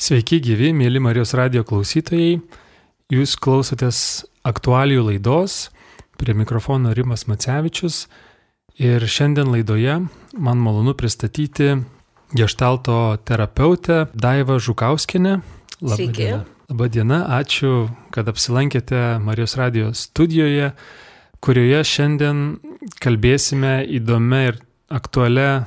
Sveiki gyvi, mėly Marijos radio klausytojai. Jūs klausotės aktualijų laidos. Prie mikrofono Rimas Macevičius. Ir šiandien laidoje man malonu pristatyti gestalto terapeutę Daivą Žukauskinę. Labadiena. Labadiena, ačiū, kad apsilankėte Marijos radio studijoje, kurioje šiandien kalbėsime įdomia ir aktualia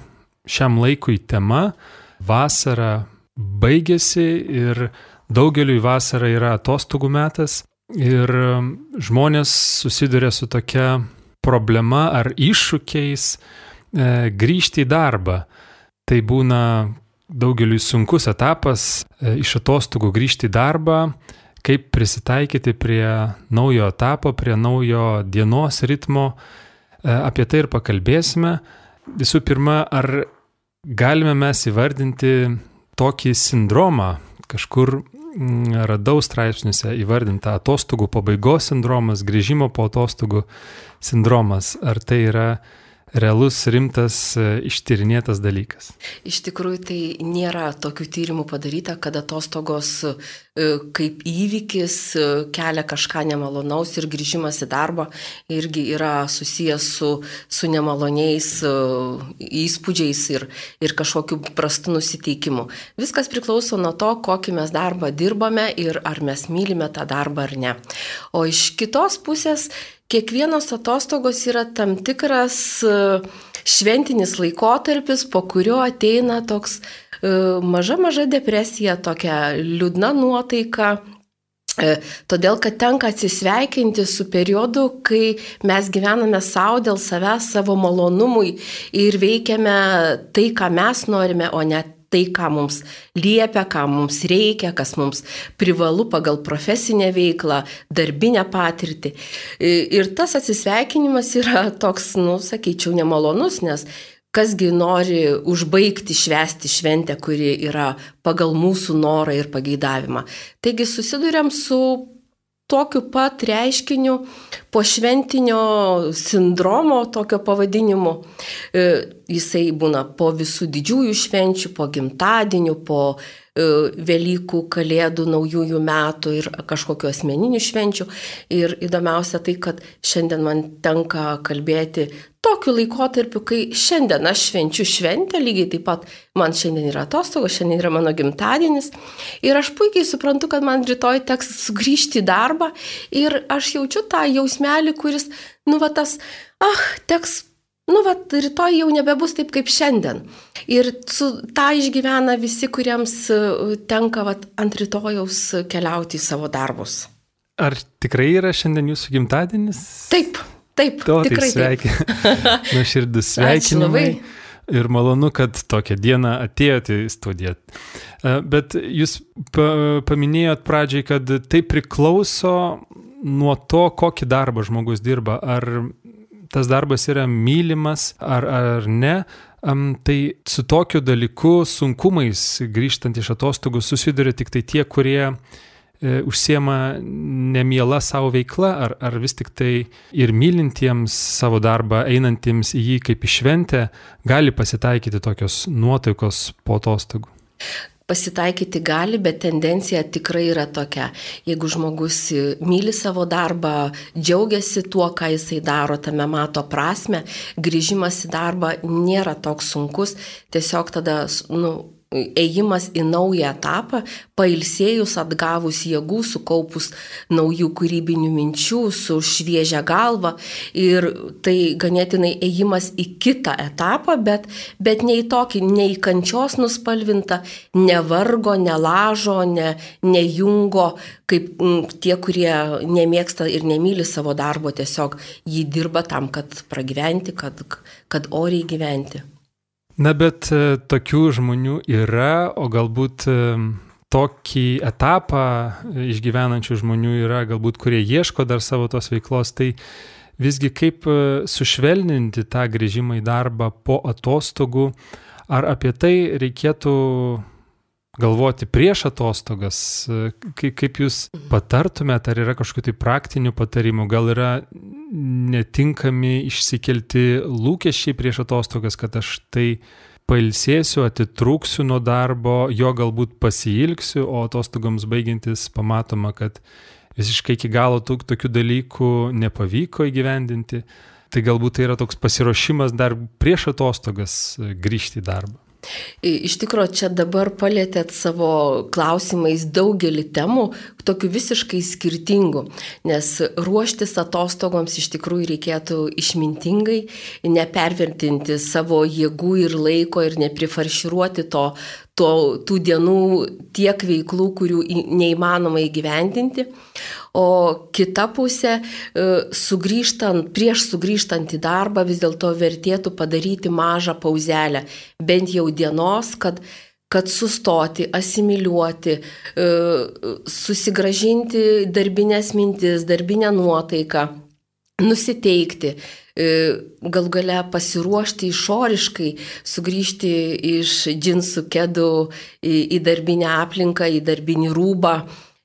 šiam laikui tema - vasara baigėsi ir daugeliu vasara yra atostogų metas ir um, žmonės susiduria su tokia problema ar iššūkiais e, grįžti į darbą. Tai būna daugeliu sunkus etapas e, iš atostogų grįžti į darbą, kaip prisitaikyti prie naujo etapo, prie naujo dienos ritmo. E, apie tai ir pakalbėsime. Visų pirma, ar galime mes įvardinti tokį sindromą, kažkur mm, radau straipsniuose įvardintą atostogų pabaigos sindromas, grįžimo po atostogų sindromas. Ar tai yra realus, rimtas, e, ištyrinėtas dalykas. Iš tikrųjų, tai nėra tokių tyrimų padaryta, kad atostogos kaip įvykis e, kelia kažką nemalonaus ir grįžimas į darbą irgi yra susijęs su, su nemaloniais įspūdžiais ir, ir kažkokiu prastu nusiteikimu. Viskas priklauso nuo to, kokį mes darbą dirbame ir ar mes mylime tą darbą ar ne. O iš kitos pusės kiekvienos atostogos yra tam tikras e, šventinis laikotarpis, po kurio ateina toks e, maža maža depresija, tokia liūdna nuotaika. E, todėl, kad tenka atsisveikinti su periodu, kai mes gyvename savo dėl savęs, savo malonumui ir veikiame tai, ką mes norime, o ne tai, ką mums liepia, ką mums reikia, kas mums privalu pagal profesinę veiklą, darbinę patirtį. Ir tas atsisveikinimas yra toks, nu, sakyčiau, nemalonus, nes kasgi nori užbaigti švęsti šventę, kuri yra pagal mūsų norą ir pageidavimą. Taigi susidurėm su tokiu pat reiškiniu po šventinio sindromo, tokio pavadinimu. Jisai būna po visų didžiųjų švenčių, po gimtadienių, po e, Velykų, Kalėdų, Naujųjų metų ir kažkokiu asmeniniu švenčiu. Ir įdomiausia tai, kad šiandien man tenka kalbėti tokiu laikotarpiu, kai šiandien aš švenčiu šventę, lygiai taip pat man šiandien yra atostogos, šiandien yra mano gimtadienis ir aš puikiai suprantu, kad man rytoj teks sugrįžti į darbą ir aš jaučiu tą jausmelį, kuris, nu va tas, ah, teks nu, va, rytoj jau nebebus taip kaip šiandien. Ir su, tą išgyvena visi, kuriems e, tenka va, ant rytojaus keliauti į savo darbus. Ar tikrai yra šiandien jūsų gimtadienis? Taip. Taip, to, tai tikrai. Tai sveikin... Nuoširdus sveikinimai. Ir malonu, kad tokią dieną atėjote į studiją. E, bet jūs paminėjot pradžiai, kad tai priklauso nuo to, kokį darbą žmogus dirba. Ar tas darbas yra mylimas ar, ar ne. Tai su tokiu dalyku, sunkumais grįžtant iš atostogų susiduria tik tai tie, kurie E, užsiema nemiela savo veikla, ar, ar vis tik tai ir mylintiems savo darbą, einantiems į jį kaip į šventę, gali pasitaikyti tokios nuotaikos po atostogų? Pasitaikyti gali, bet tendencija tikrai yra tokia. Jeigu žmogus myli savo darbą, džiaugiasi tuo, ką jisai daro, tame mato prasme, grįžimas į darbą nėra toks sunkus, tiesiog tada nu, ėjimas į naują etapą, pailsėjus, atgavus jėgų, sukaupus naujų kūrybinių minčių, su šviežia galva. Ir tai ganėtinai ėjimas į kitą etapą, bet, bet ne į tokį, ne į kančios nuspalvintą, ne vargo, ne lažo, ne, ne jungo, kaip m, tie, kurie nemėgsta ir nemyli savo darbo, tiesiog jį dirba tam, kad pragyventi, kad, kad oriai gyventi. Na, bet e, tokių žmonių yra, o galbūt e, tokį etapą išgyvenančių žmonių yra, galbūt kurie ieško dar savo tos veiklos, tai visgi kaip e, sušvelninti tą grįžimą į darbą po atostogų, ar apie tai reikėtų galvoti prieš atostogas, kaip, kaip jūs patartumėte, ar yra kažkokių tai praktinių patarimų, gal yra netinkami išsikelti lūkesčiai prieš atostogas, kad aš tai pailsėsiu, atitrūksiu nuo darbo, jo galbūt pasilgsiu, o atostogoms baigiantis pamatoma, kad visiškai iki galo tų, tokių dalykų nepavyko įgyvendinti. Tai galbūt tai yra toks pasiruošimas dar prieš atostogas grįžti į darbą. Iš tikrųjų, čia dabar palėtėt savo klausimais daugelį temų, tokių visiškai skirtingų, nes ruoštis atostogoms iš tikrųjų reikėtų išmintingai, nepervertinti savo jėgų ir laiko ir neprifarširuoti to, to, tų dienų tiek veiklų, kurių neįmanoma įgyvendinti. O kita pusė, e, sugrįžtant, prieš sugrįžtant į darbą vis dėlto vertėtų padaryti mažą pauzelę, bent jau dienos, kad kad sustoti, asimiliuoti, e, susigražinti darbinės mintis, darbinę nuotaiką, nusiteikti, gal gale pasiruošti išoriškai, sugrįžti iš džinsų kėdų į, į darbinę aplinką, į darbinį rūbą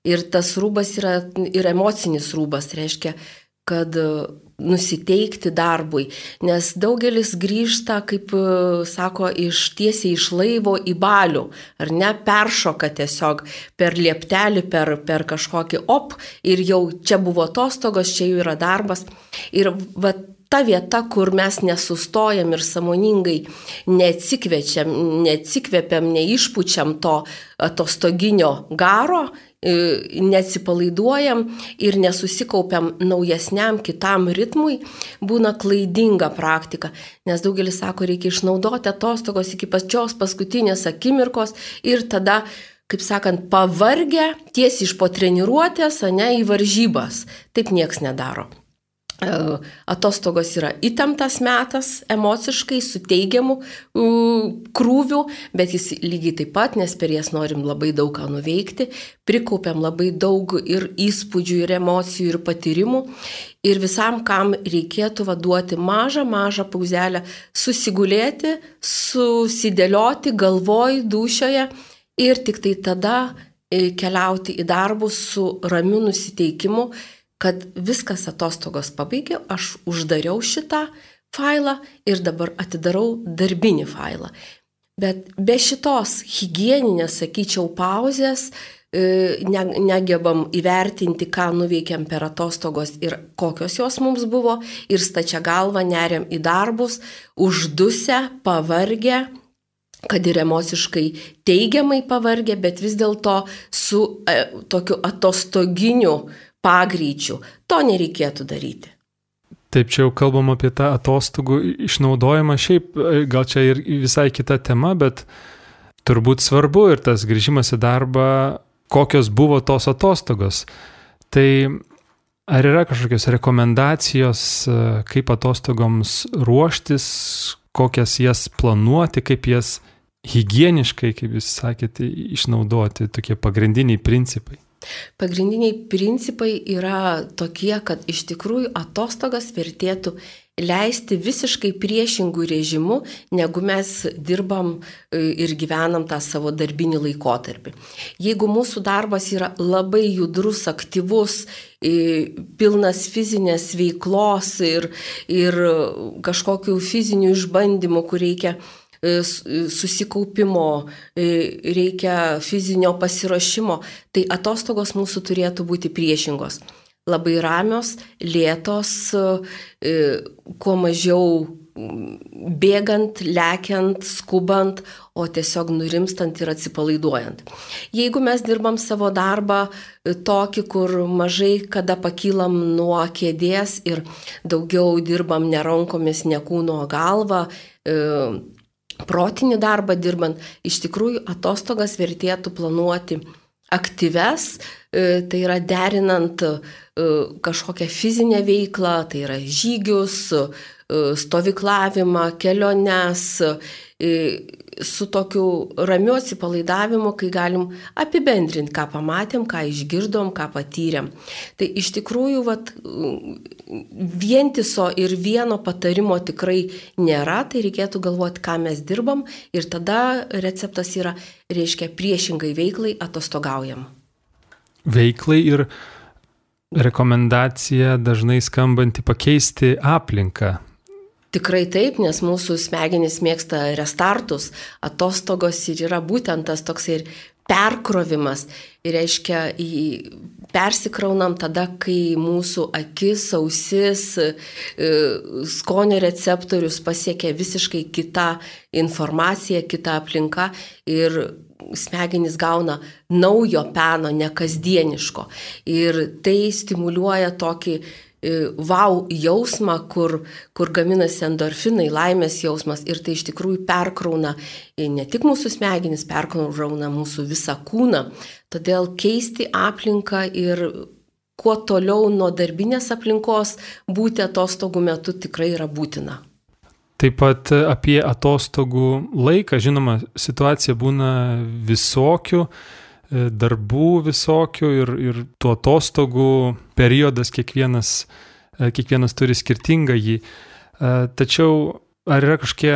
Ir tas rūbas yra ir emocinis rūbas, reiškia, kad e, nusiteikti darbui, nes daugelis grįžta, kaip e, sako, iš tiesiai iš laivo į balių, ar ne, peršoka tiesiog per lieptelį, per, per kažkokį op ir jau čia buvo atostogos, čia jau yra darbas. Ir va, ta vieta, kur mes nesustojam ir samoningai neatsikvečiam, neatsikvepiam, neišpučiam to atostoginio garo, E, neatsipalaiduojam ir nesusikaupiam naujesniam kitam ritmui, būna klaidinga praktika, nes daugelis sako, reikia išnaudoti atostogos iki pačios paskutinės akimirkos ir tada kaip sakant, pavargę tiesiai iš po treniruotės, ne į varžybas. Taip nieks nedaro. E, atostogos yra įtemptas metas emociškai, su teigiamu krūviu, bet jis lygiai taip pat, nes per jas norim labai daug ką nuveikti, prikaupiam labai daug ir įspūdžių, ir emocijų, ir patyrimų. Ir visam, kam reikėtų vaduoti mažą, mažą pauzelę, susigulėti, susidėlioti galvoj, dušioje ir tik tai tada e, keliauti į darbus su ramiu nusiteikimu kad viskas atostogos pabaigė, aš uždariau šitą failą ir dabar atidarau darbinį failą. Bet be šitos hygieninės, sakyčiau, pauzės e, negebam įvertinti, ką nuveikėm per atostogos ir kokios jos mums buvo ir stačia galva neriam į darbus, uždusę, pavargę, kad ir emociškai teigiamai pavargę, bet vis dėlto su e, tokiu atostoginiu pagreičių. To nereikėtų daryti. Taip, čia jau kalbam apie tą atostogų išnaudojimą. Šiaip gal čia ir visai kita tema, bet turbūt svarbu ir tas grįžimas į darbą, kokios buvo tos atostogos. Tai ar yra kažkokios rekomendacijos, kaip atostogoms ruoštis, kokias jas planuoti, kaip jas hygieniškai, kaip jūs sakėte, išnaudoti, tokie pagrindiniai principai? Pagrindiniai principai yra tokie, kad iš tikrųjų atostogas vertėtų leisti visiškai priešingų režimų, negu mes dirbam e, ir gyvenam tą savo darbinį laikotarpį. Jeigu mūsų darbas yra labai judrus, aktyvus, e, pilnas fizinės veiklos ir, ir kažkokių fizinių išbandymų, kur reikia E, e, susikaupimo, e, reikia fizinio pasiruošimo, tai atostogos mūsų turėtų būti priešingos. Labai ramios, lėtos, kuo mažiau bėgant, lekiant, skubant, o tiesiog nurimstant ir atsipalaiduojant. Jeigu mes dirbam savo darbą tokį, kur mažai kada pakylam nuo kėdės ir daugiau dirbam ne rankomis, ne kūno galva, protinį darbą dirbant, iš tikrųjų atostogas vertėtų planuoti aktyves, e, tai yra derinant e, kažkokią fizinę veiklą, tai yra žygius, e, stovyklavimą, keliones, su tokiu ramiu atsipalaidavimu, kai galim apibendrinti, ką pamatėm, ką išgirdom, ką patyrėm. Tai iš tikrųjų, vat, vientiso ir vieno patarimo tikrai nėra, tai reikėtų galvoti, ką mes dirbam ir tada receptas yra, reiškia, priešingai veiklai atostogaujam. Veiklai ir rekomendacija dažnai skambanti pakeisti aplinką Tikrai taip, nes mūsų smegenys mėgsta restartus, atostogos ir yra būtent tas toksai ir perkrovimas. Ir reiškia, persikraunam tada, kai mūsų akis, ausis, e, skonio receptorius pasiekia visiškai kitą informaciją, kitą aplinką ir smegenys gauna naujo peno, nekasdieniško. Ir tai stimuliuoja tokį wow jausmą, kur, kur gaminasi endorfinai, laimės jausmas ir tai iš tikrųjų perkrauna ne tik mūsų smegenis, perkrauna mūsų visą kūną. Todėl keisti aplinką ir kuo toliau nuo darbinės aplinkos būti atostogų metu tikrai yra būtina. Taip pat apie atostogų laiką, žinoma, situacija būna visokių. E, darbų visokių ir, ir tų atostogų periodas kiekvienas, e, kiekvienas turi skirtingą jį. E, tačiau ar yra kažkokie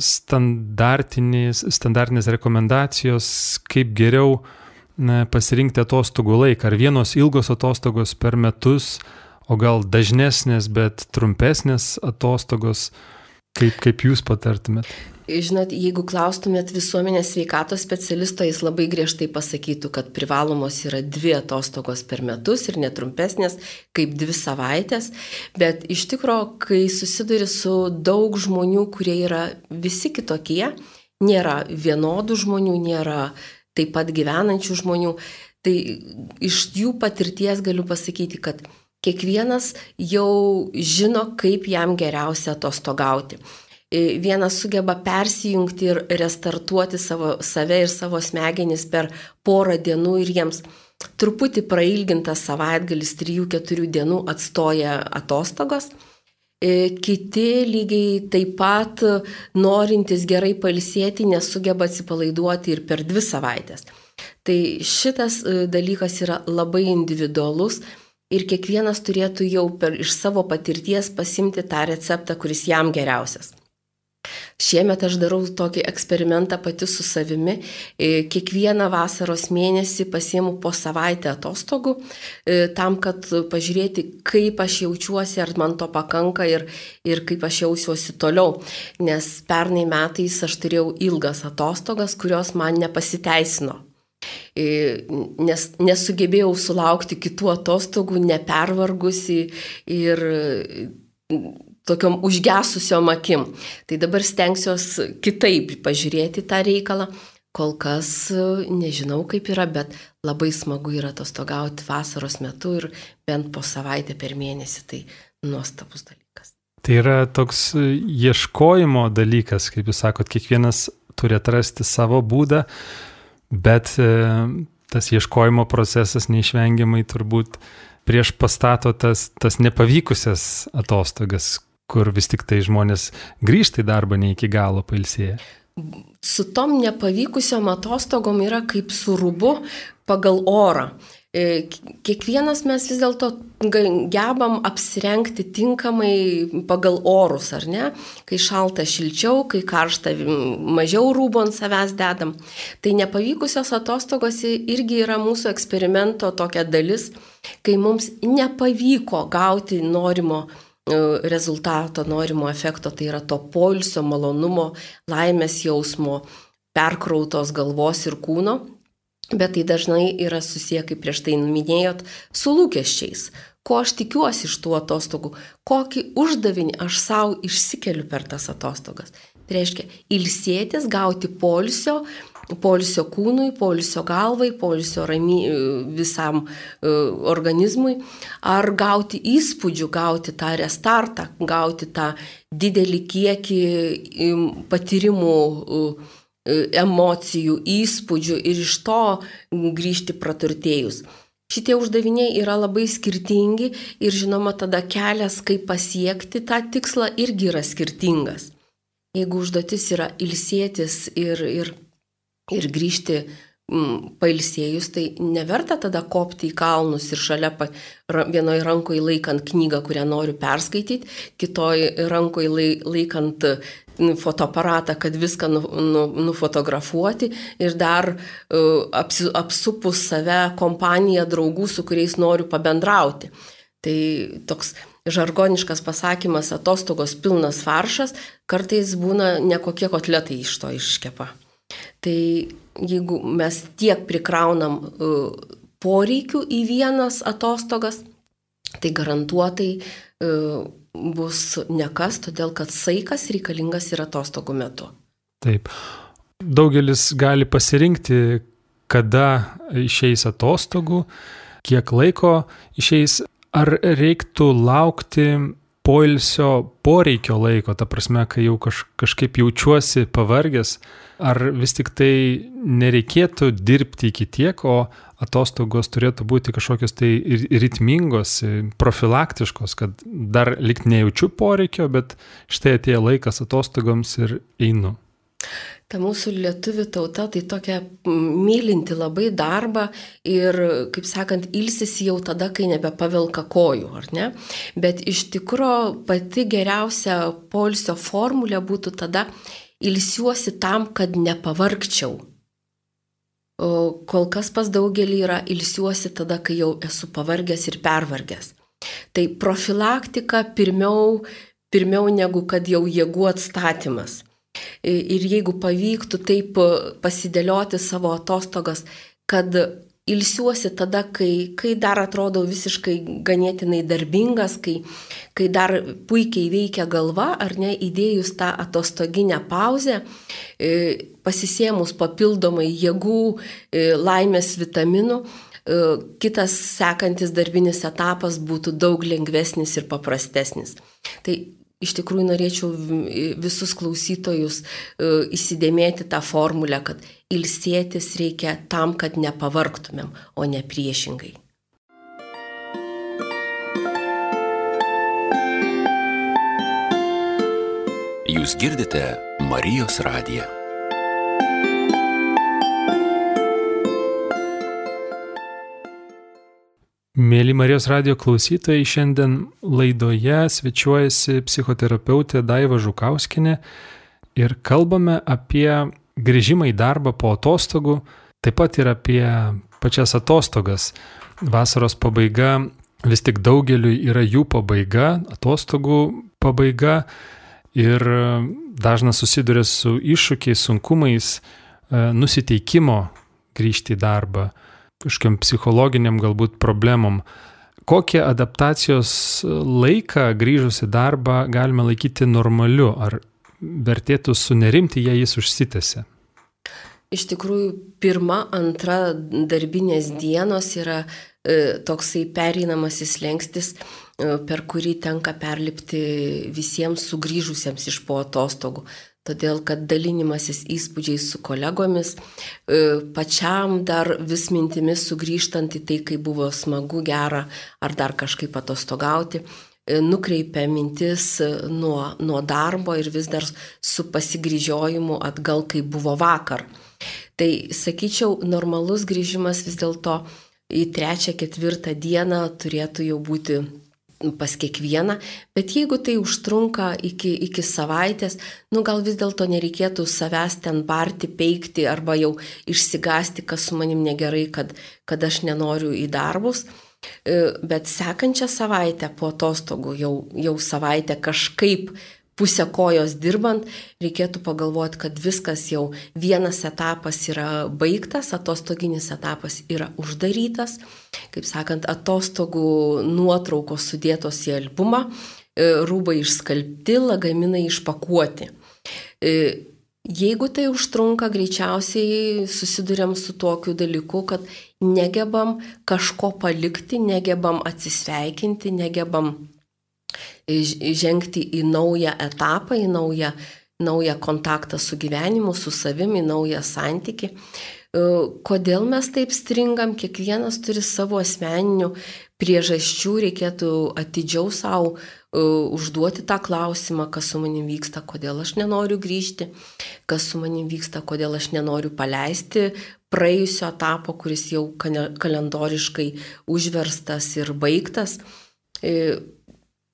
standartinės rekomendacijos, kaip geriau pasirinkti atostogų laiką? Ar vienos ilgos atostogos per metus, o gal dažnesnės, bet trumpesnės atostogos? Kaip, kaip jūs patartumėt? Žinot, jeigu klaustumėt visuomenės sveikatos specialisto, jis labai griežtai pasakytų, kad privalomos yra dvi atostogos per metus ir netrumpesnės kaip dvi savaitės, bet iš tikrųjų, kai susiduri su daug žmonių, kurie yra visi kitokie, nėra vienodų žmonių, nėra taip pat gyvenančių žmonių, tai iš jų patirties galiu pasakyti, kad kiekvienas jau žino, kaip jam geriausia atostogauti vienas sugeba persijungti ir restartuoti savo, save ir savo smegenis per porą dienų ir jiems truputį prailgintas savaitgalis 3-4 dienų atstoja atostogos. Kiti lygiai taip pat norintys gerai palsėti nesugeba atsipalaiduoti ir per dvi savaitės. Tai šitas dalykas yra labai individualus ir kiekvienas turėtų jau per, iš savo patirties pasimti tą receptą, kuris jam geriausias. Šiemet aš darau tokį eksperimentą pati su savimi. E, kiekvieną vasaros mėnesį pasiemu po savaitę atostogų, e, tam, kad pažiūrėti, kaip aš jaučiuosi, ar man to pakanka ir, ir kaip aš jausiuosi toliau. Nes pernai metais aš turėjau ilgas atostogas, kurios man nepasiteisino nes nesugebėjau sulaukti kitų atostogų, nepervargusi ir tokiom užgesusiom akim. Tai dabar stengsiuosi kitaip pažiūrėti tą reikalą. Kol kas nežinau, kaip yra, bet labai smagu yra atostogauti vasaros metu ir bent po savaitę per mėnesį. Tai nuostabus dalykas. Tai yra toks ieškojimo dalykas, kaip jūs sakot, kiekvienas turi atrasti savo būdą, bet e, tas ieškojimo procesas neišvengiamai turbūt prieš pastato tas, tas nepavykusias atostogas, kur vis tik tai žmonės grįžta į darbą ne iki galo pailsėję. Su tom nepavykusiom atostogom yra kaip su rubu pagal orą. E, kiekvienas mes vis dėlto gebam apsirengti tinkamai pagal orus, ar ne? Kai šalta šilčiau, kai karšta mažiau rūbo ant savęs dedam. Tai nepavykusios atostogos irgi yra mūsų eksperimento tokia dalis, kai mums nepavyko gauti norimo E, rezultato, norimo efekto, tai yra to polsio, malonumo, laimės jausmo, perkrautos galvos ir kūno, bet tai dažnai yra susiję, kaip prieš tai minėjot, su lūkesčiais. Ko aš tikiuosi iš tų atostogų, kokį uždavinį aš savo išsikeliu per tas atostogas. Tai reiškia, ilsėtis, gauti polsio, polisio kūnui, polisio galvai, polisio ramy, visam uh, organizmui, ar gauti įspūdžių, gauti tą restartą, gauti tą didelį kiekį patyrimų, uh, emocijų, įspūdžių ir iš to grįžti praturtėjus. Šitie uždaviniai yra labai skirtingi ir žinoma tada kelias, kaip pasiekti tą tikslą, irgi yra skirtingas. Jeigu užduotis yra ilsėtis ir, ir ir grįžti pailsėjus, tai neverta tada kopti į kalnus ir šalia pa, vienoje rankoje laikant knygą, kurią noriu perskaityti, kitoje rankoje laikant fotoaparatą, kad viską nu, nu, nufotografuoti ir dar uh, apsi, apsupus save kompaniją draugų, su kuriais noriu pabendrauti. Tai toks žargoniškas pasakymas atostogos pilnas faršas, kartais būna nekokie kotletai iš to iškepa. Tai jeigu mes tiek prikraunam e, poreikių į vienas atostogas, tai garantuotai e, bus nekas, todėl kad saikas reikalingas ir atostogų metu. Taip. Daugelis gali pasirinkti, kada išeis atostogų, kiek laiko išeis, ar reiktų laukti poilsio poreikio laiko, ta prasme, kai jau kaž, kažkaip jaučiuosi pavargęs, ar vis tik tai nereikėtų dirbti iki tiek, o atostogos turėtų būti kažkokios tai ritmingos, profilaktiškos, kad dar likt nejaučiu poreikio, bet štai atėjo laikas atostogoms ir einu ta mūsų lietuvių tauta tai tokia mylinti labai darbą ir, kaip sakant, ilsisi jau tada, kai nebepavilka kojų, ar ne? Bet iš tikrųjų pati geriausia polsio formulė būtų tada ilsiuosi tam, kad nepavarkčiau. O kol kas pas daugelį yra ilsiuosi tada, kai jau esu pavargęs ir pervargęs. Tai profilaktika pirmiau, pirmiau negu kad jau jėgų atstatymas. Ir jeigu pavyktų taip e, pasidėlioti savo atostogas, kad ilsiuosi tada, kai, kai dar atrodo visiškai ganėtinai darbingas, kai, kai dar puikiai veikia galva, ar ne, įdėjus tą atostoginę pauzę, e, pasisėmus papildomai jėgų, e, laimės vitaminų, kitas sekantis darbinis etapas būtų daug lengvesnis ir paprastesnis. Tai iš tikrųjų norėčiau visus klausytojus e, įsidėmėti tą formulę, kad ilsėtis reikia tam, kad nepavarktumėm, o ne priešingai. Jūs girdite Marijos radiją. Mėly Marijos radio klausytojai, šiandien laidoje svečiuojasi psichoterapeutė Daiva Žukauskinė ir kalbame apie grįžimą į darbą po atostogų, taip pat ir apie pačias atostogas. Vasaros pabaiga vis tik daugeliu yra jų pabaiga, atostogų pabaiga ir dažnas susiduria su iššūkiais, sunkumais, e, nusiteikimo grįžti į darbą kažkokiam psichologiniam galbūt problemom. Kokią adaptacijos laiką grįžus į darbą galime laikyti normaliu, ar vertėtų sunerimti, jei jis užsitęsia? Iš tikrųjų, pirma, antra darbinės dienos yra e, toksai pereinamasis lengstis, e, per kurį tenka perlipti visiems sugrįžusiems iš po atostogų todėl kad dalinimasis įspūdžiais su kolegomis, e, pačiam dar vis mintimis sugrįžtant į tai, kaip buvo smagu, gera ar dar kažkaip atostogauti, e, nukreipia mintis e, nuo, nuo darbo ir vis dar su pasigryžiojimu atgal, kaip buvo vakar. Tai sakyčiau, normalus grįžimas vis dėlto į trečią, ketvirtą dieną turėtų jau būti pas kiekvieną, bet jeigu tai užtrunka iki, iki savaitės, nu gal vis dėlto nereikėtų savęs ten barti, peikti arba jau išsigasti, kas su manim negerai, kad, kad aš nenoriu į darbus. E, bet sekančią savaitę po atostogų, jau, jau savaitę kažkaip pusę kojos dirbant, reikėtų pagalvoti, kad viskas jau vienas etapas yra baigtas, atostoginis etapas yra uždarytas, kaip sakant, atostogų nuotraukos sudėtos į albumą, e, rūbai išskalbti, lagaminai išpakuoti. E, jeigu tai užtrunka, greičiausiai susidurėm su tokiu dalyku, kad negebam kažko palikti, negebam atsisveikinti, negebam žengti į naują etapą, į naują, naują kontaktą su gyvenimu, su savimi, naują santyki. E, kodėl mes taip stringam, kiekvienas turi savo asmeninių priežasčių, reikėtų atidžiau savo e, užduoti tą klausimą, kas su manim vyksta, kodėl aš nenoriu grįžti, kas su manim vyksta, kodėl aš nenoriu paleisti praėjusio etapo, kuris jau kalendoriškai užverstas ir baigtas.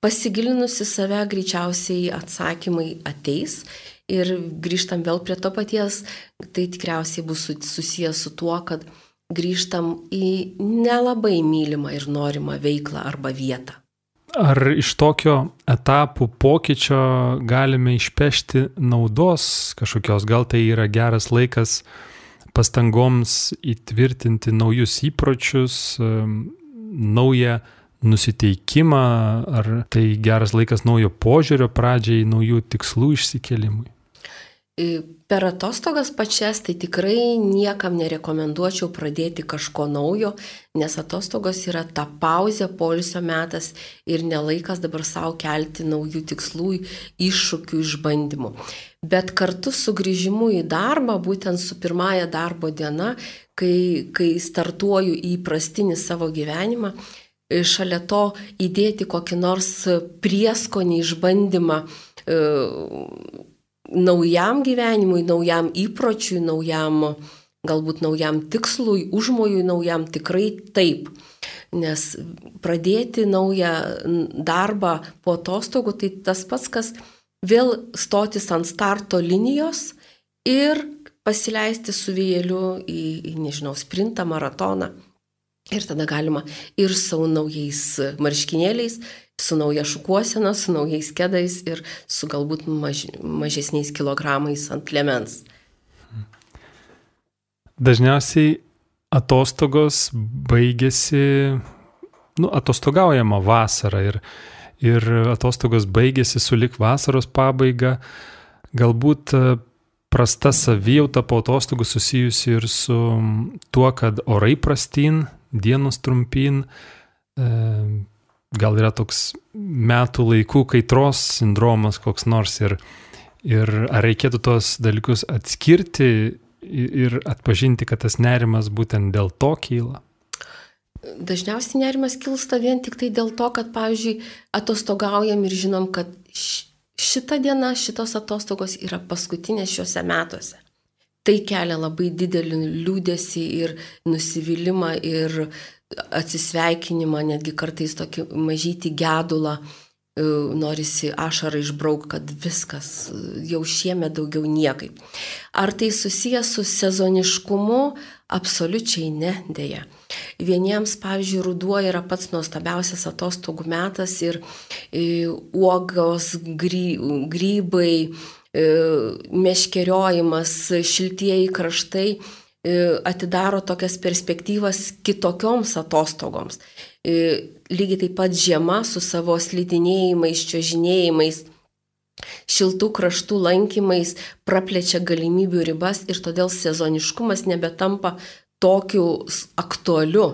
Pasigilinusi save greičiausiai atsakymai ateis ir grįžtam vėl prie to paties, tai tikriausiai bus susijęs su tuo, kad grįžtam į nelabai mylimą ir norimą veiklą arba vietą. Ar iš tokio etapų pokyčio galime išpešti naudos kažkokios? Gal tai yra geras laikas pastangoms įtvirtinti naujus įpročius, naują nusiteikimą, ar tai geras laikas naujo požiūrio pradžiai, naujų tikslų išsikelimui? Per atostogas pačias tai tikrai niekam nerekomenduočiau pradėti kažko naujo, nes atostogos yra ta pauzė, polisio metas ir nelaikas dabar savo kelti naujų tikslų, iššūkių, išbandymų. Bet kartu su grįžimu į darbą, būtent su pirmąją darbo diena, kai, kai startuoju į įprastinį savo gyvenimą, šalia to įdėti kokį nors prieskonį išbandymą naujam gyvenimui, naujam įpročiui, naujam, galbūt naujam tikslui, užmojui naujam tikrai taip. Nes pradėti naują darbą po atostogų tai tas pats, kas vėl stotis ant starto linijos ir pasileisti su vėjeliu į, į nežinau, sprintą, maratoną. Ir tada galima ir savo naujais marškinėliais, su nauja šukuosena, su naujais kedais ir su galbūt maž, mažesniais kilogramais ant lemens. Dažniausiai atostogos baigėsi, nu, atostogaujama vasarą ir, ir atostogos baigėsi su lik vasaros pabaiga. Galbūt e, prasta savijauta po atostogų susijusi ir su tuo, kad orai prastin, dienos trumpin, e, gal yra toks metų laikų kaitros sindromas koks nors ir, ir ar reikėtų tos dalykus atskirti ir atpažinti, kad tas nerimas būtent dėl to kyla? Dažniausiai nerimas kilsta vien tik tai dėl to, kad, pavyzdžiui, atostogaujam ir žinom, kad šita diena, šitos atostogos yra paskutinės šiuose metuose. Tai kelia labai didelį liūdėsi ir nusivylimą ir atsisveikinimą, netgi kartais tokį mažytį gedulą, e, norisi ašarą išbrauk, kad viskas, e, jau šiemet daugiau niekaip. Ar tai susijęs su sezoniškumu? Absoliučiai ne, dėja. Vieniems, pavyzdžiui, ruduo yra pats nuostabiausias atostogų metas ir e, uogos, gry, grybai, meškeriojimas, šiltieji kraštai E, atidaro tokias perspektyvas kitokioms atostogoms. E, lygiai taip pat žiema su savo slidinėjimais, čiožinėjimais, šiltų kraštų lankymais praplečia galimybių ribas ir todėl sezoniškumas nebetampa tokiu aktualiu.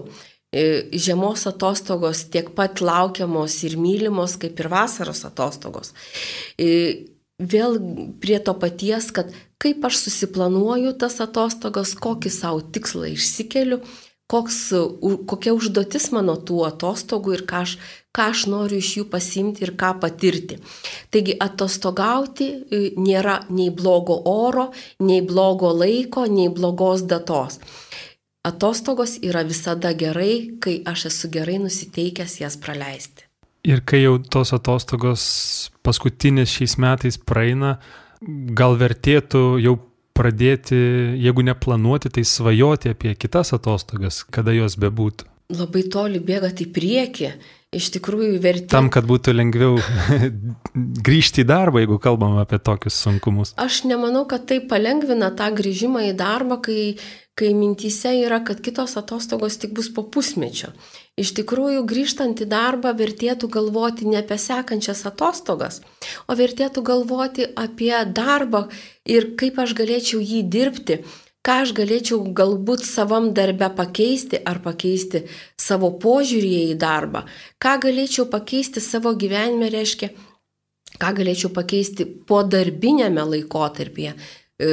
E, žiemos atostogos tiek pat laukiamos ir mylimos kaip ir vasaros atostogos vėl prie to paties, kad kaip aš susiplanuoju tas atostogas, kokį savo tikslą išsikeliu, koks, kokia užduotis mano tų atostogų ir ką aš, ką aš noriu iš jų pasimti ir ką patirti. Taigi atostogauti e, nėra nei blogo oro, nei blogo laiko, nei blogos datos. Atostogos yra visada gerai, kai aš esu gerai nusiteikęs jas praleisti. Ir kai jau tos atostogos paskutinės šiais metais praeina, gal vertėtų jau pradėti, jeigu neplanuoti, tai svajoti apie kitas atostogas, kada jos bebūtų. Labai toli bėgati į priekį. Iš tikrųjų vertėtų. Tam, kad būtų lengviau grįžti į darbą, jeigu kalbam apie tokius sunkumus. Aš nemanau, kad tai palengvina tą grįžimą į darbą, kai, kai mintyse yra, kad kitos atostogos tik bus po pusmečio. Iš tikrųjų, grįžtant į darbą, vertėtų galvoti ne apie sekančias atostogas, o vertėtų galvoti apie darbą ir kaip aš galėčiau jį dirbti, ką aš galėčiau galbūt savam darbe pakeisti ar pakeisti savo požiūrį į darbą, ką galėčiau pakeisti savo gyvenime, reiškia, ką galėčiau pakeisti po darbinėme laikotarpyje. E,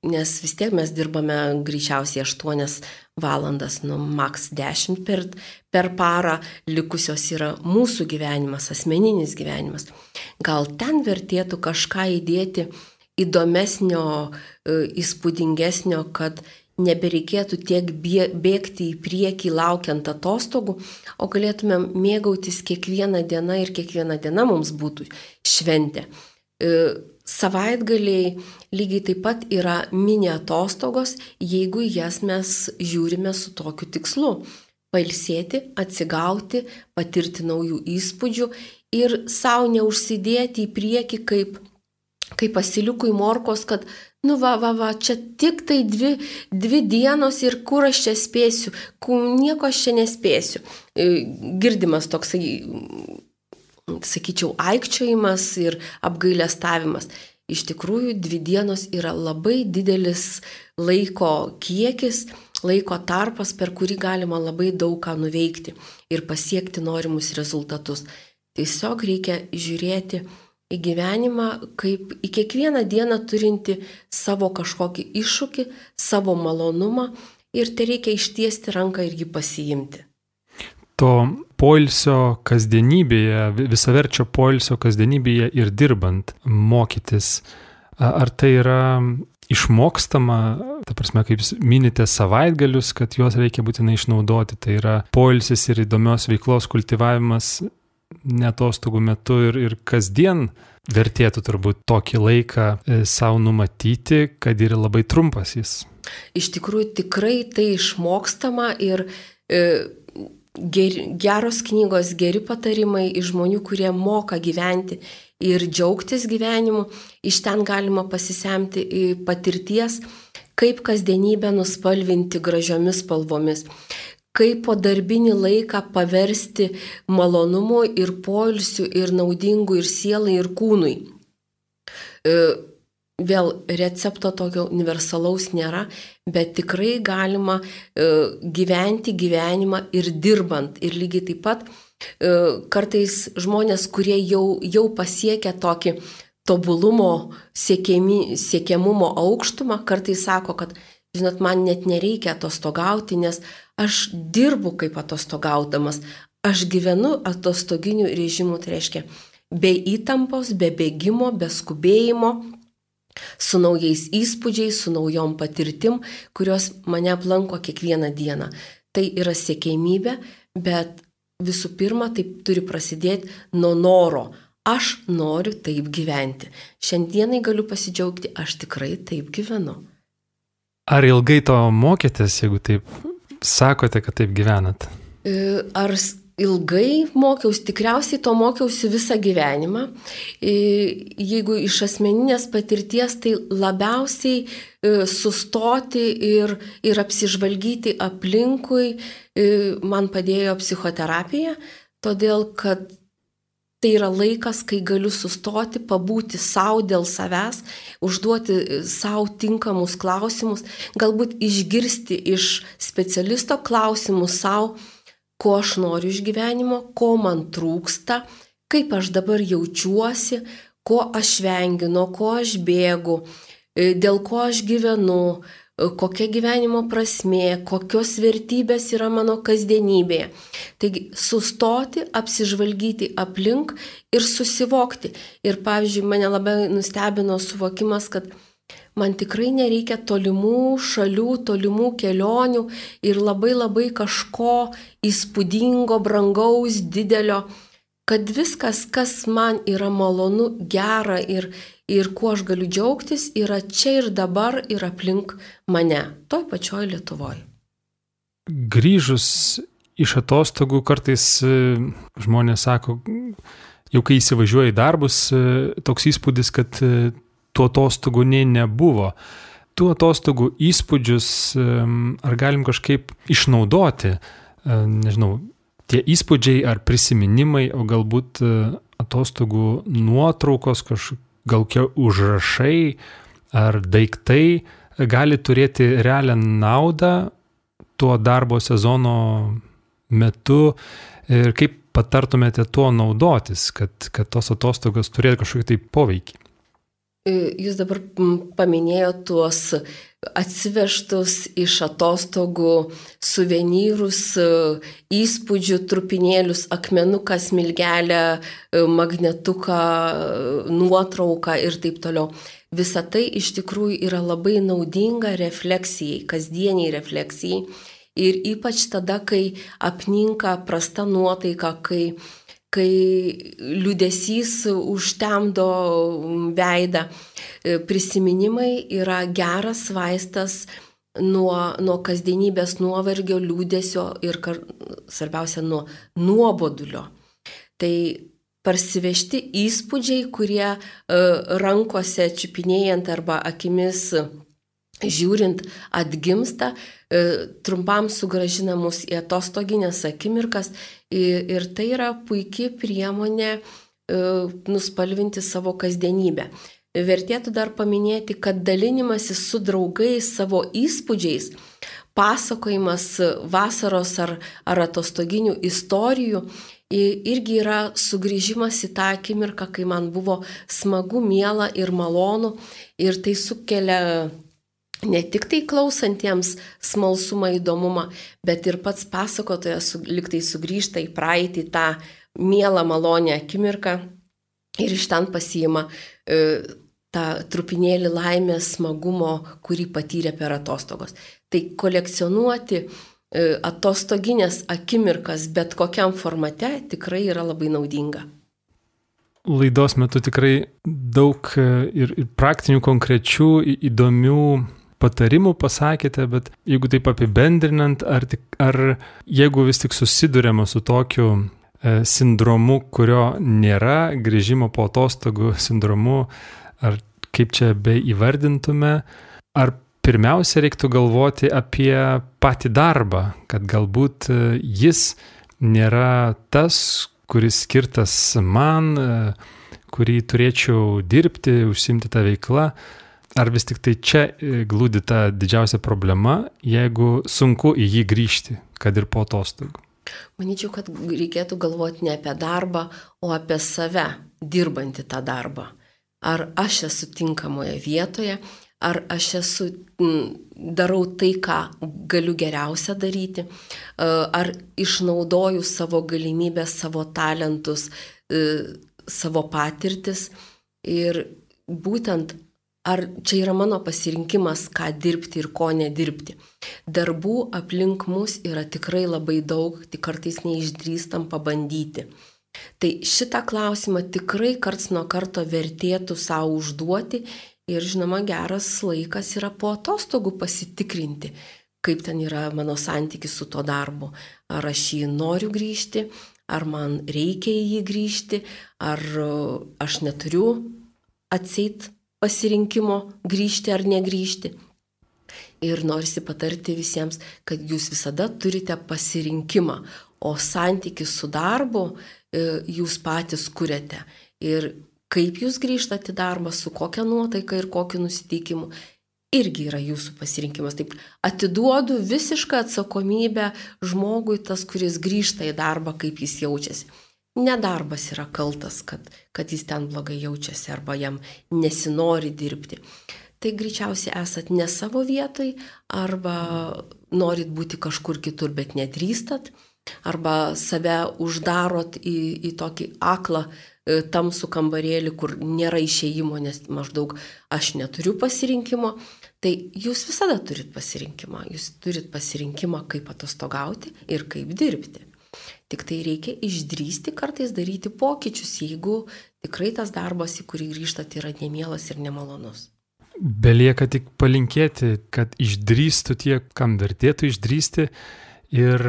nes vis tiek mes dirbame greičiausiai 8 valandas, nu, maks 10 per, per parą, likusios yra mūsų gyvenimas, asmeninis gyvenimas. Gal ten vertėtų kažką įdėti įdomesnio, e, įspūdingesnio, kad nebereikėtų tiek bėgti į priekį laukiant atostogų, o galėtumėm mėgautis kiekvieną dieną ir kiekviena diena mums būtų šventė. E, Savaitgaliai lygiai taip pat yra mini atostogos, jeigu jas mes žiūrime su tokiu tikslu. pailsėti, atsigauti, patirti naujų įspūdžių ir savo neužsidėti į priekį kaip, kaip pasiliukui morkos, kad, nu va, va, va, čia tik tai dvi, dvi dienos ir kur aš čia spėsiu, nieko aš čia nespėsiu. E, girdimas toksai, sakyčiau, aikčiojimas ir apgailestavimas. Iš tikrųjų, dvi dienos yra labai didelis laiko kiekis, laiko tarpas, per kurį galima labai daug ką nuveikti ir pasiekti norimus rezultatus. Tiesiog reikia žiūrėti į gyvenimą kaip į kiekvieną dieną turinti savo kažkokį iššūkį, savo malonumą ir tai reikia ištiesti ranką ir jį pasiimti. To poilsio kasdienybėje, visaverčio poilsio kasdienybėje ir dirbant, mokytis. Ar tai yra išmokstama, ta prasme, kaip minite savaitgalius, kad juos reikia būtinai išnaudoti, tai yra poilsis ir įdomios veiklos kultivavimas netostogų metu ir, ir kasdien vertėtų turbūt tokį laiką e, savo numatyti, kad yra labai trumpas jis. Iš tikrųjų, tikrai tai išmokstama ir e, ger, geros knygos, geri patarimai iš žmonių, kurie moka gyventi ir džiaugtis gyvenimu. Iš ten galima pasisemti patirties, kaip kasdienybę nuspalvinti gražiomis spalvomis, kaip po darbinį laiką paversti malonumu ir poilsiu ir naudingu ir sielai ir kūnui. E, vėl recepto tokio universalaus nėra, bet tikrai galima e, gyventi gyvenimą ir dirbant. Ir lygiai taip pat e, kartais žmonės, kurie jau, jau pasiekia tokį tobulumo siekiami, siekiamumo aukštumą, kartais sako, kad, žinot, man net nereikia atostogauti, nes aš dirbu kaip atostogaudamas, aš gyvenu atostoginiu režimu, tai reiškia, be įtampos, be bėgimo, be skubėjimo, su naujais įspūdžiais, su naujom patirtim, kurios mane aplanko kiekvieną dieną. Tai yra siekėmybė, bet visų pirma, tai turi prasidėti nuo noro. Aš noriu taip gyventi. Šiandienai galiu pasidžiaugti, aš tikrai taip gyvenu. Ar ilgai to mokėtės, jeigu taip sakote, kad taip gyvenat? E, ar ilgai mokiausi, tikriausiai to mokiausi visą gyvenimą. Jeigu iš asmeninės patirties, tai labiausiai e, sustoti ir, ir apsižvalgyti aplinkui man padėjo psichoterapija, todėl kad Tai yra laikas, kai galiu sustoti, pabūti savo dėl savęs, užduoti savo tinkamus klausimus, galbūt išgirsti iš specialisto klausimus savo, ko aš noriu iš gyvenimo, ko man trūksta, kaip aš dabar jaučiuosi, ko aš vengiu, nuo ko aš bėgu, e, dėl ko aš gyvenu, e, kokia gyvenimo prasmė, kokios vertybės yra mano kasdienybėje. Taigi sustoti, apsižvalgyti aplink ir susivokti. Ir pavyzdžiui, mane labai nustebino suvokimas, kad man tikrai nereikia tolimų šalių, tolimų kelionių ir labai labai kažko įspūdingo, brangaus, didelio, kad viskas, kas man yra malonu, gera ir, ir kuo aš galiu džiaugtis, yra čia ir dabar ir aplink mane, toj pačioj Lietuvoje. Grįžus iš atostogų kartais e, žmonės sako, jau kai įsivažiuoja į darbus, e, toks įspūdis, kad e, tų atostogų nei nebuvo. Tų atostogų įspūdžius ar galim kažkaip išnaudoti, nežinau, tie įspūdžiai ar prisiminimai, o galbūt atostogų nuotraukos, kažkokie gal kokie užrašai ar daiktai gali turėti realią naudą tuo darbo sezono metu ir kaip patartumėte tuo naudotis, kad, kad tos atostogos turėtų kažkokį tai poveikį? Jūs dabar paminėjote tuos atsivežtus iš atostogų suvenyrus, e, įspūdžių trupinėlius, akmenuką, smilgelę, e, magnetuką, nuotrauką ir taip toliau. Visa tai iš tikrųjų yra labai naudinga refleksijai, kasdieniai refleksijai. Ir ypač tada, kai apninka prasta nuotaika, kai kai liudesys užtemdo veidą. E, prisiminimai yra geras vaistas nuo, nuo kasdienybės nuovargio, liūdėsio ir kar, svarbiausia, nuo nuobodulio. Tai parsivežti įspūdžiai, kurie e, rankose čiupinėjant arba akimis žiūrint atgimsta, e, trumpam sugražina mus į atostoginės akimirkas ir tai yra puikia priemonė e, nuspalvinti savo kasdienybę. Vertėtų dar paminėti, kad dalinimasis su draugais savo įspūdžiais, pasakojimas vasaros ar, ar atostoginių istorijų irgi yra sugrįžimas į tą akimirką, kai man buvo smagu, miela ir malonu ir tai sukelia ne tik tai klausantiems smalsumą, įdomumą, bet ir pats pasakotojas liktai sugrįžta į praeitį tą mielą, malonę akimirką ir iš ten pasiima e, tą trupinėlį laimės, smagumo, kurį patyrė per atostogos. Tai kolekcionuoti E, atostoginės akimirkas bet kokiam formate tikrai yra labai naudinga. Laidos metu tikrai daug e, ir, ir praktinių, konkrečių, įdomių patarimų pasakėte, bet jeigu taip apibendrinant, ar, tik, ar jeigu vis tik susidurėme su tokiu e, sindromu, kurio nėra, grįžimo po atostogų sindromu, ar kaip čia be įvardintume, ar pirmiausia reiktų galvoti apie patį darbą, kad galbūt e, jis nėra tas, kuris skirtas man, e, kurį turėčiau dirbti, užsimti tą veiklą. Ar vis tik tai čia e, glūdi ta didžiausia problema, jeigu sunku į jį grįžti, kad ir po atostogų? Manyčiau, kad reikėtų galvoti ne apie darbą, o apie save, dirbantį tą darbą. Ar aš esu tinkamoje vietoje, ar aš esu, darau tai, ką galiu geriausia daryti, ar išnaudoju savo galimybės, savo talentus, savo patirtis ir būtent ar čia yra mano pasirinkimas, ką dirbti ir ko nedirbti. Darbų aplink mus yra tikrai labai daug, tik kartais neišdrįstam pabandyti. Tai šitą klausimą tikrai karts nuo karto vertėtų savo užduoti Ir žinoma, geras laikas yra po atostogų pasitikrinti, kaip ten yra mano santykis su to darbu. Ar aš jį noriu grįžti, ar man reikia į jį grįžti, ar aš neturiu atseit pasirinkimo grįžti ar negryžti. Ir norisi patarti visiems, kad jūs visada turite pasirinkimą, o santykis su darbu e, jūs patys kuriate. Ir kaip jūs grįžtate į darbą, su kokia nuotaika ir kokiu nusiteikimu, irgi yra jūsų pasirinkimas. Taip, atiduodu visišką atsakomybę žmogui, tas, kuris grįžta į darbą, kaip jis jaučiasi. Nedarbas yra kaltas, kad, kad jis ten blogai jaučiasi arba jam nesinori dirbti. Tai greičiausiai esat ne savo vietoj arba norit būti kažkur kitur, bet nedrįstat arba save uždarot į, į tokį aklą E, tamsų kambarėlį, kur nėra išėjimo, nes maždaug aš neturiu pasirinkimo, tai jūs visada turit pasirinkimą. Jūs turit pasirinkimą, kaip atostogauti ir kaip dirbti. Tik tai reikia išdrysti kartais daryti pokyčius, jeigu tikrai tas darbas, į kurį grįžtat, yra nemielas ir nemalonus. Belieka tik palinkėti, kad išdrįstų tie, kam vertėtų išdrysti ir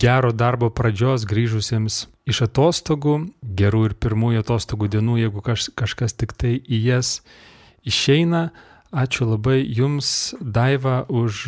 gero darbo pradžios grįžusiems iš atostogų, gerų ir pirmųjų atostogų dienų, jeigu kaž, kažkas tik tai į jas išeina. Ačiū labai Jums, Daiva, už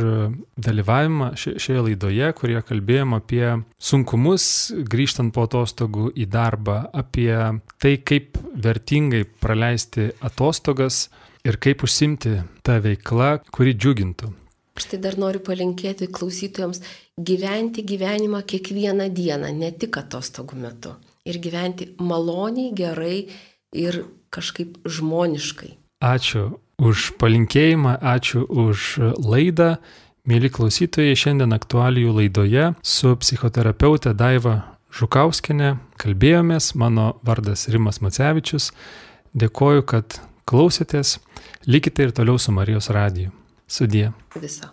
dalyvavimą šioje laidoje, kurioje kalbėjom apie sunkumus grįžtant po atostogų į darbą, apie tai, kaip vertingai praleisti atostogas ir kaip užsimti tą veiklą, kuri džiugintų. Štai dar noriu palinkėti klausytojams gyventi gyvenimą kiekvieną dieną, ne tik atostogų metu. Ir gyventi maloniai, gerai ir kažkaip žmoniškai. Ačiū už palinkėjimą, ačiū už laidą. Mėly klausytojai, šiandien aktualijų laidoje su psichoterapeute Daiva Žukauskinė kalbėjomės, mano vardas Rimas Macevičius. Dėkoju, kad klausėtės, likite ir toliau su Marijos radiju. Sudie. Viso.